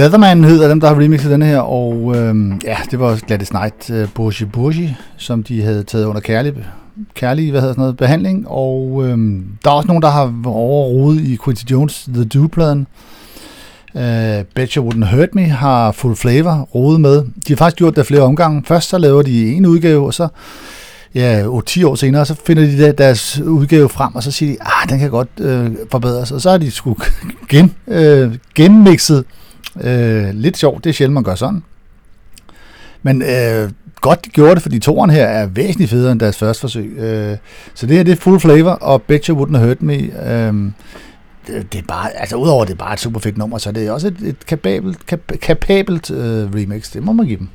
Leatherman hedder dem, der har remixet den her, og øhm, ja, det var Gladys Knight, øh, Burgi Burgi, som de havde taget under kærlig, kærlig hvad hedder sådan noget, behandling, og øhm, der er også nogen, der har overrodet i Quincy Jones The Do-pladen. Øh, Betcha Wouldn't Hurt Me har Full Flavor rodet med. De har faktisk gjort det flere omgange. Først så laver de en udgave, og så ja, 10 år senere, så finder de der- deres udgave frem, og så siger de, ah, den kan godt øh, forbedres. Og så har de sgu gen, øh, genmixet. Øh, lidt sjovt, det er sjældent, man gør sådan. Men øh, godt, de gjorde det, fordi toren her er væsentligt federe end deres første forsøg. Øh, så det her, det er Full Flavor, og Betcha Wouldn't Hurt Me. Øh, det, det er bare, altså udover at det er bare et super fedt nummer, så det er også et, et kapabelt, kap, kapabelt øh, remix. Det må man give dem.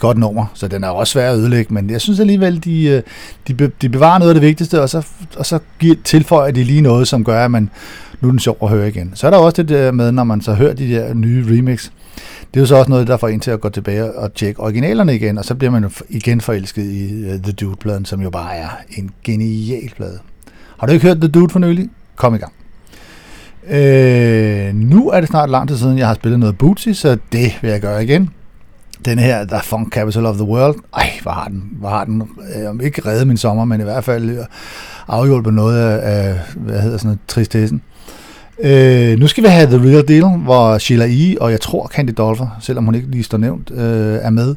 Godt nummer, så den er også svær at ødelægge, men jeg synes alligevel, de, øh, de, de bevarer noget af det vigtigste, og så, og så giver, tilføjer de lige noget, som gør, at man, nu er den sjov at høre igen. Så er der også det der øh, med, når man så hører de der nye remix, det er jo så også noget, der får en til at gå tilbage og tjekke originalerne igen, og så bliver man jo igen forelsket i øh, The Dude-pladen, som jo bare er en genial plade. Har du ikke hørt The Dude for nylig? Kom i gang. Øh, nu er det snart lang tid siden, jeg har spillet noget Bootsy, så det vil jeg gøre igen. Den her, The Funk Capital of the World, ej, hvor har den, hvor har den øh, om ikke reddet min sommer, men i hvert fald øh, afhjulpet noget af, af hvad hedder sådan noget, tristessen. Øh, nu skal vi have The Real Deal, hvor Sheila E. og jeg tror Candy Dolfer, selvom hun ikke lige står nævnt, øh, er med.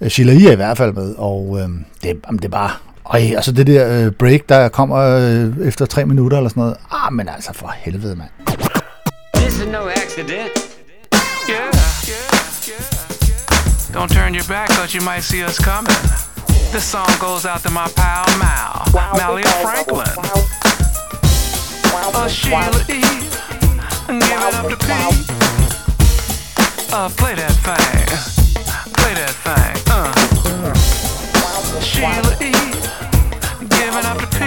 Øh, Sheila E. er i hvert fald med, og øh, det, jamen, det er bare... Øj, altså det der øh, break, der kommer øh, efter tre minutter eller sådan noget. Ah, men altså for helvede, mand. This is no accident. Yeah. Don't turn your back, cause you might see us coming. This song goes out to my pal Mal, Malia Franklin. Uh, Sheila E. Give it up to P. Uh, play that thing. Play that thing. Uh. Sheila E. Give it up to P.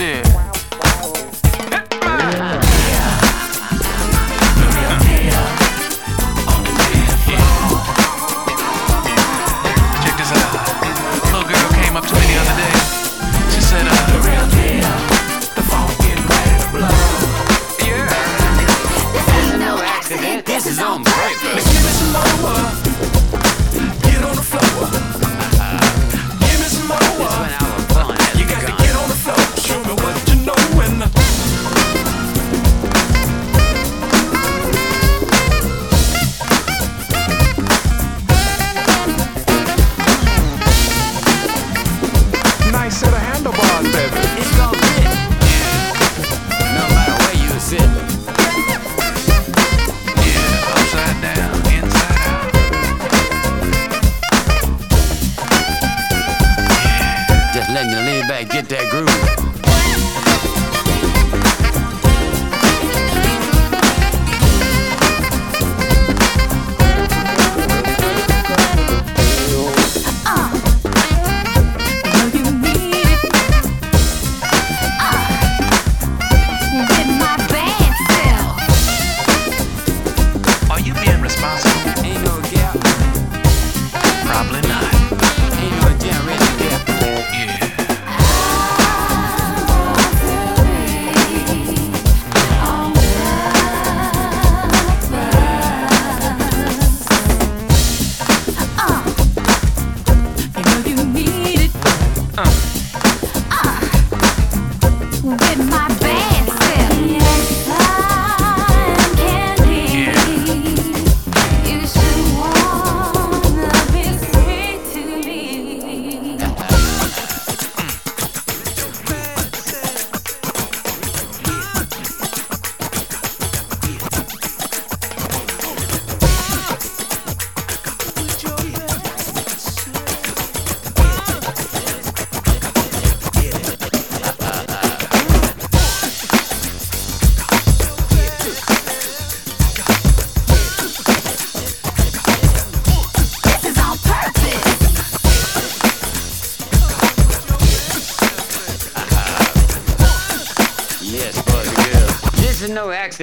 Yeah. Back, get that groove.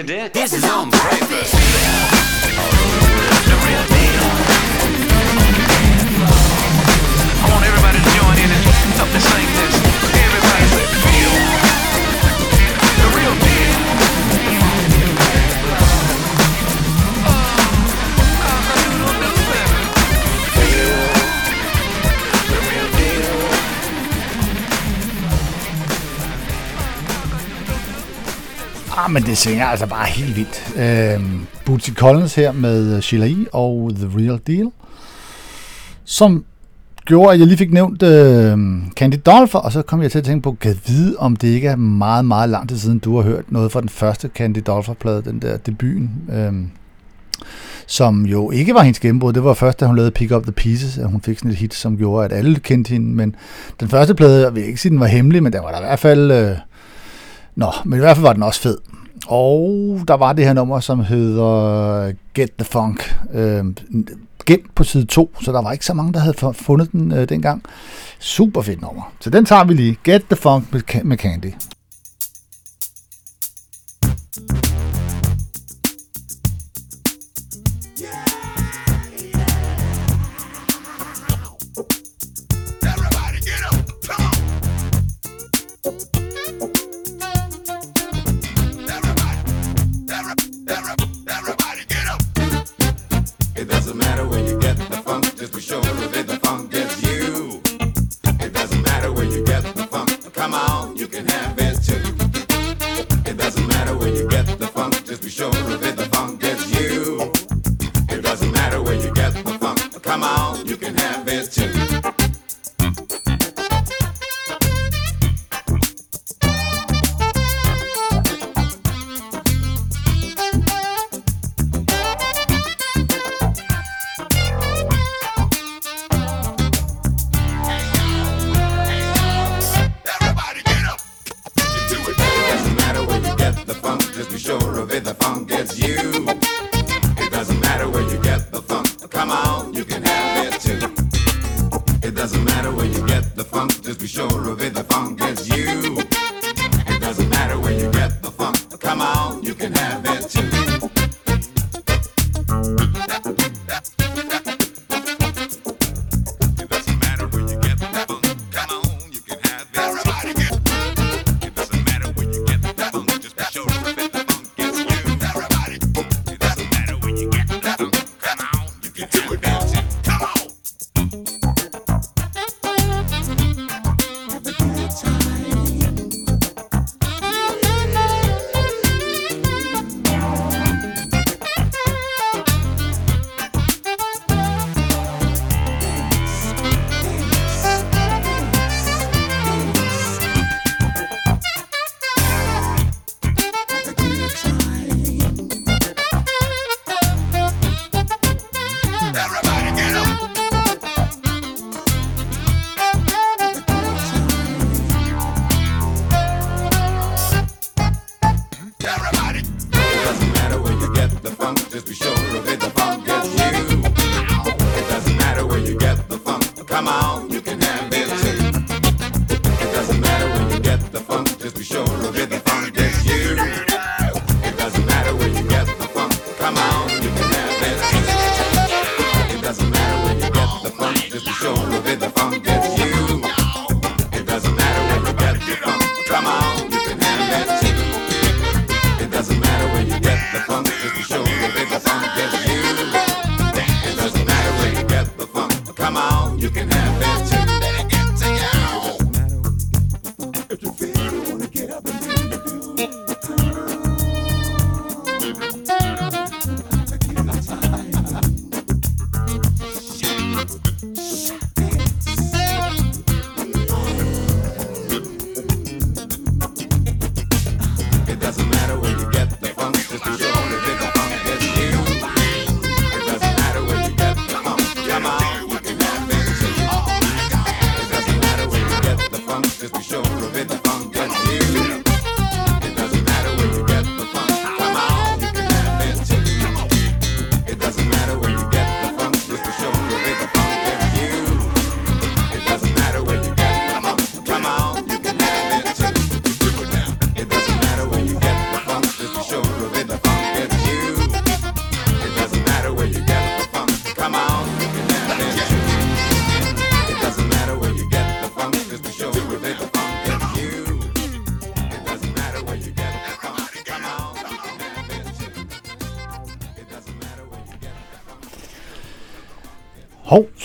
This is home. Men det svinger altså bare helt vildt. Øhm, Bootsy Collins her med Sheila E. og The Real Deal, som gjorde, at jeg lige fik nævnt øh, Candy Dolfer, og så kom jeg til at tænke på, kan vide, om det ikke er meget, meget lang tid siden, du har hørt noget fra den første Candy Dolfer-plade, den der debuten, øh, som jo ikke var hendes gennembrud. Det var først, da hun lavede Pick Up The Pieces, at hun fik sådan et hit, som gjorde, at alle kendte hende. Men den første plade, jeg vil ikke sige, den var hemmelig, men den var der i hvert fald... Øh, Nå, men i hvert fald var den også fed. Og der var det her nummer, som hedder Get the Funk. Øh, gemt på side 2, så der var ikke så mange, der havde fundet den øh, dengang. Super fedt nummer. Så den tager vi lige. Get the Funk med Candy.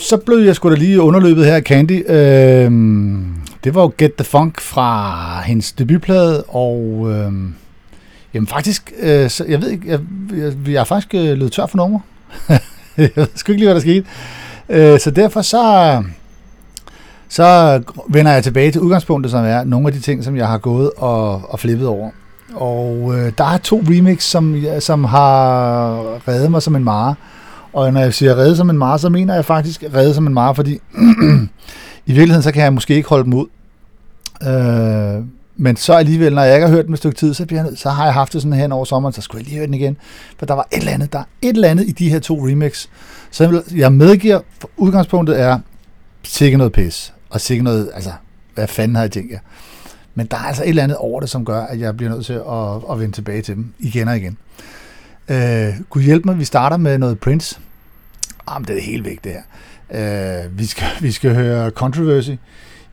så blev jeg sgu da lige underløbet her af Candy. Øh, det var jo Get the Funk fra hendes debutplade, og øh, jamen faktisk, øh, så, jeg ved ikke, jeg, jeg, jeg er faktisk øh, løbet tør for nummer. jeg ved sgu ikke lige, hvad der skete. Øh, så derfor så, så vender jeg tilbage til udgangspunktet, som er nogle af de ting, som jeg har gået og, og flippet over. Og øh, der er to remix, som, som har reddet mig som en mare. Og når jeg siger redde som en mare, så mener jeg faktisk redde som en mare, fordi i virkeligheden så kan jeg måske ikke holde dem ud. Øh, men så alligevel, når jeg ikke har hørt dem et stykke tid, så, bliver så har jeg haft det sådan her over sommeren, så skulle jeg lige høre den igen. For der var et eller andet, der er et eller andet i de her to remix. Så jeg medgiver, for udgangspunktet er sikkert noget pis. Og sikkert noget, altså, hvad fanden har jeg tænkt jer? Men der er altså et eller andet over det, som gør, at jeg bliver nødt til at, at vende tilbage til dem igen og igen. Øh, Gud hjælp mig, vi starter med noget Prince. Jamen, det er helt væk, det her. Øh, vi, skal, vi skal høre Controversy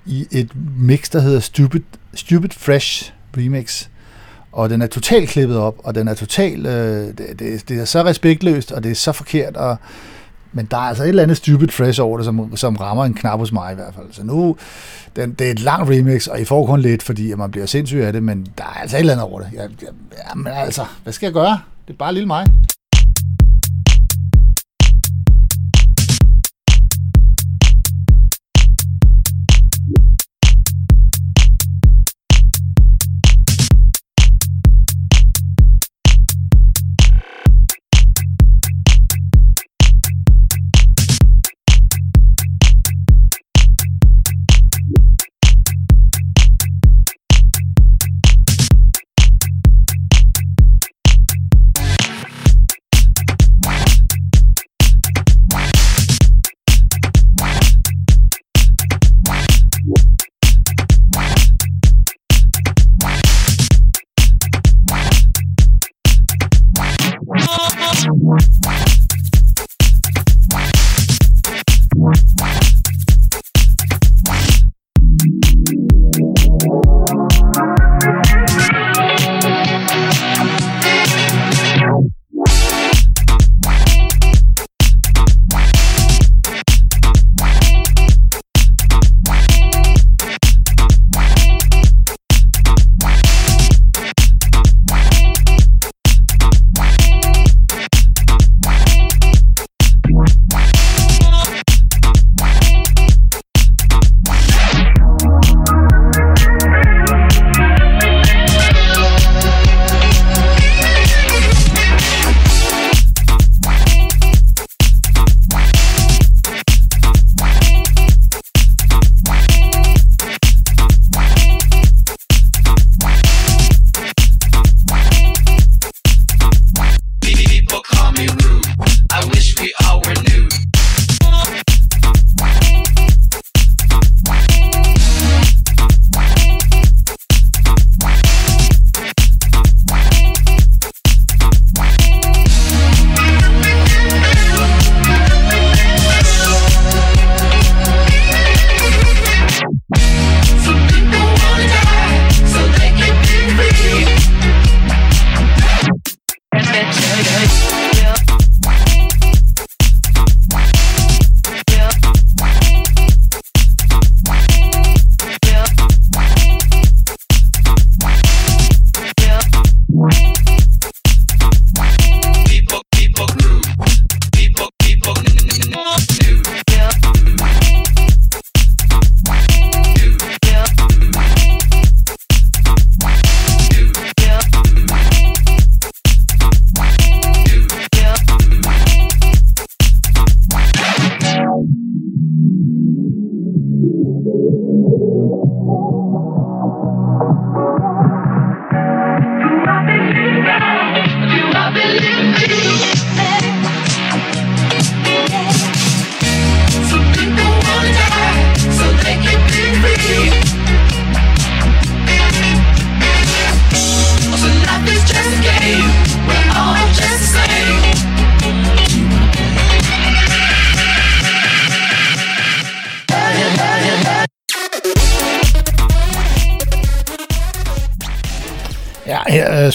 i et mix, der hedder Stupid, Stupid Fresh Remix. Og den er totalt klippet op, og den er totalt... Øh, det, det, det er så respektløst, og det er så forkert, og, men der er altså et eller andet stupid fresh over det, som, som rammer en knap hos mig i hvert fald. Så nu, den, det er et langt remix, og I får kun lidt, fordi at man bliver sindssyg af det, men der er altså et eller andet over det. Jeg, jeg, jamen altså, hvad skal jeg gøre? Det er bare lille mig. Bye.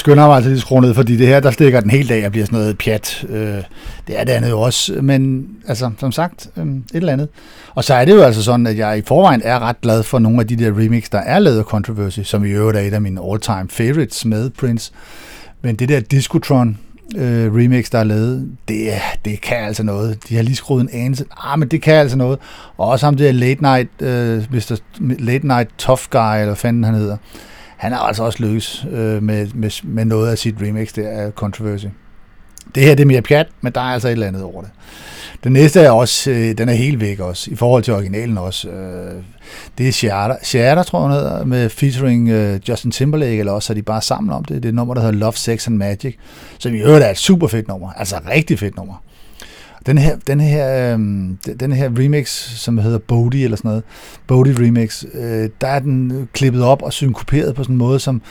Skynder mig altså lige skrue ned, fordi det her, der stikker den hele dag og bliver sådan noget pjat. Øh, det er det andet jo også, men altså, som sagt, øh, et eller andet. Og så er det jo altså sådan, at jeg i forvejen er ret glad for nogle af de der remix, der er lavet af Controversy, som i øvrigt er et af mine all-time favorites med Prince. Men det der Discotron øh, remix, der er lavet, det, det kan altså noget. De har lige skruet en anelse. Ah, men det kan altså noget. Og også ham der Late Night, øh, Mr. Late Night Tough Guy, eller hvad fanden han hedder. Han har altså også lykkes øh, med, med, med noget af sit remix der af Controversy. Det her det er mere pjat, men der er altså et eller andet over det. Den næste er også, øh, den er helt væk også, i forhold til originalen også. Øh, det er Shatter, Shatter tror jeg, hedder, med featuring øh, Justin Timberlake, eller også er de bare sammen om det. Det er et nummer, der hedder Love, Sex and Magic, som i øvrigt er et super fedt nummer, altså rigtig fedt nummer. Den her, den her, øh, den her remix, som hedder Bodhi eller sådan noget, Bodhi remix, øh, der er den klippet op og synkoperet på sådan en måde, som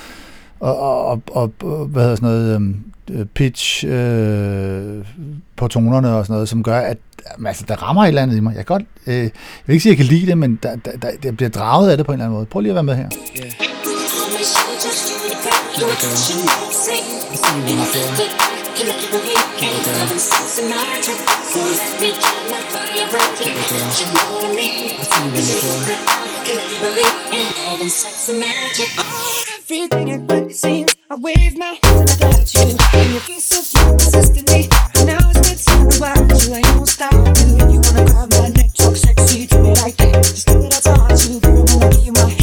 og, og, og, og hvad hedder sådan noget, øhm, øh, pitch øh, på tonerne og sådan noget, som gør, at altså, der rammer et eller andet i mig. Jeg, kan godt, øh, jeg vil ikke sige, at jeg kan lide det, men der, der, der, bliver draget af det på en eller anden måde. Prøv lige at være med her. can make you believe. In our time. So let me get my body. You believe. Sex in our. Everything is what it seems. I wave my hands and I got you. And you feel so cute consistently. And now it's been so while. to stop. And you wanna grab my neck, talk sexy me like that. Just I you, girl. Wanna give you my.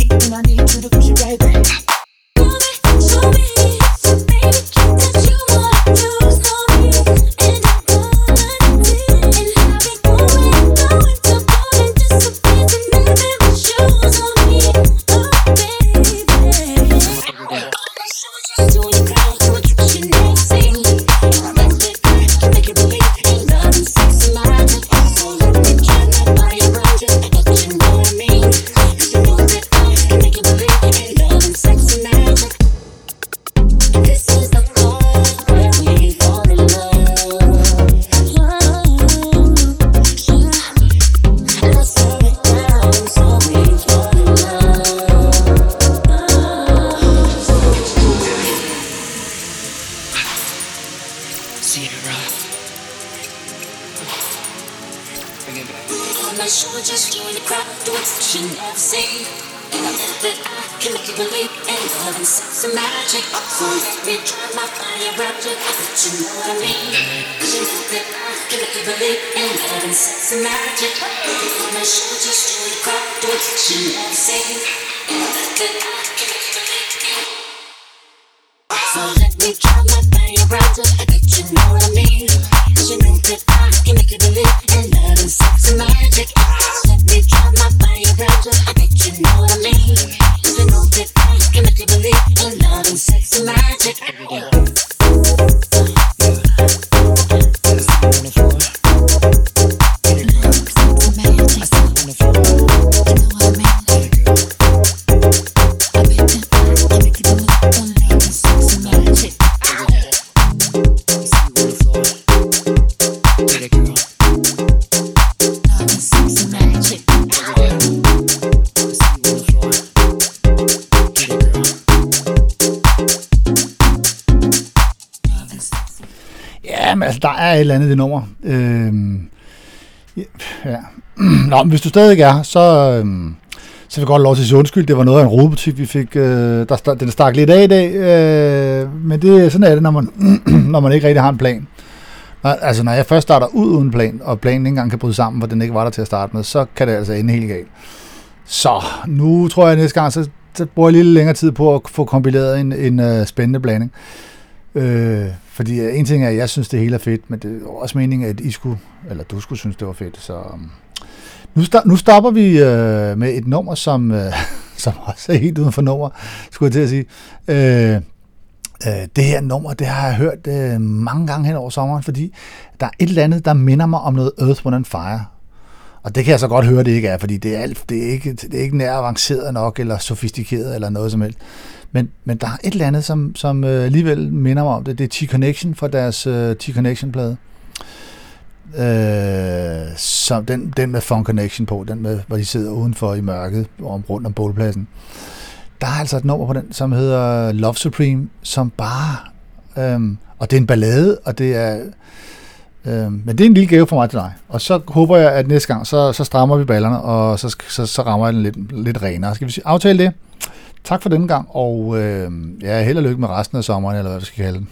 Andet det nummer. Øh, ja. Nå, men hvis du stadig er, så, øh, så vil jeg godt lov til at sige undskyld. Det var noget af en rodebutik, vi fik. Øh, der, den stak lidt af i dag, øh, men det, sådan er det, når man, når man ikke rigtig har en plan. Når, altså, når jeg først starter ud uden plan, og planen ikke engang kan bryde sammen, for den ikke var der til at starte med, så kan det altså ende helt galt. Så nu tror jeg at næste gang, så, så bruger jeg lidt længere tid på at få kompileret en, en uh, spændende blanding. Øh, fordi øh, en ting er, at jeg synes, det hele er fedt, men det er også meningen, at I skulle, eller du skulle synes, det var fedt. Så øhm, nu, sta- nu stopper vi øh, med et nummer, som, øh, som også er helt uden for nummer, skulle jeg til at sige. Øh, øh, det her nummer, det har jeg hørt øh, mange gange hen over sommeren, fordi der er et eller andet, der minder mig om noget Earth, Wind and Fire. Og det kan jeg så godt høre, det ikke er, fordi det er, alt, det er, ikke, det er ikke nær avanceret nok, eller sofistikeret, eller noget som helst. Men, men der er et eller andet, som, som øh, alligevel minder mig om det. Det er T-Connection fra deres øh, T-Connection-plade. Øh, som den, den med Funk Connection på, den med, hvor de sidder udenfor i mørket om, rundt om bålpladsen. Der er altså et nummer på den, som hedder Love Supreme, som bare... Øh, og det er en ballade, og det er... Øh, men det er en lille gave for mig til dig. Og så håber jeg, at næste gang, så, så strammer vi ballerne, og så, så, så rammer jeg den lidt, lidt renere. Skal vi aftale det? Tak for denne gang, og øh, ja, held og lykke med resten af sommeren, eller hvad vi skal kalde den.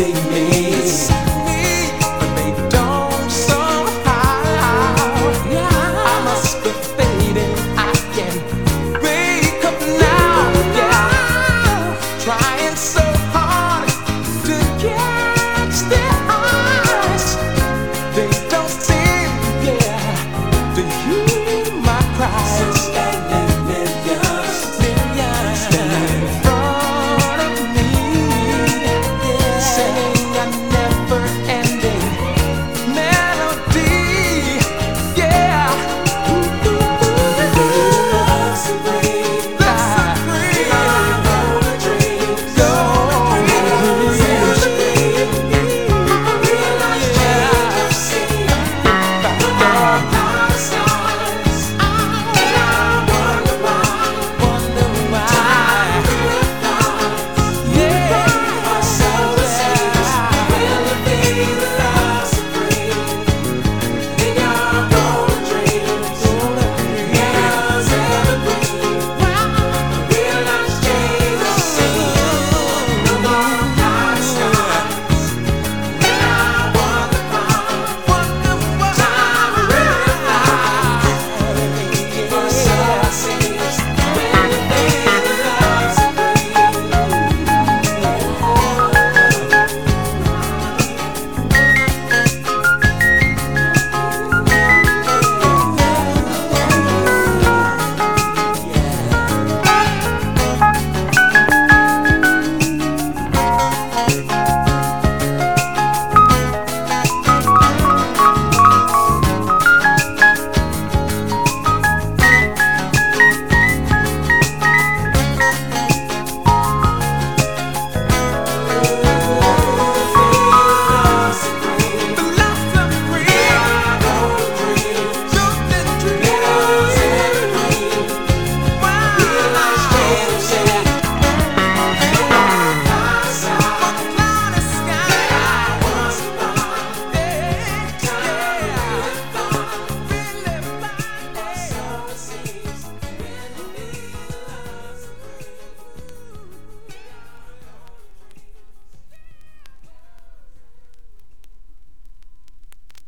See me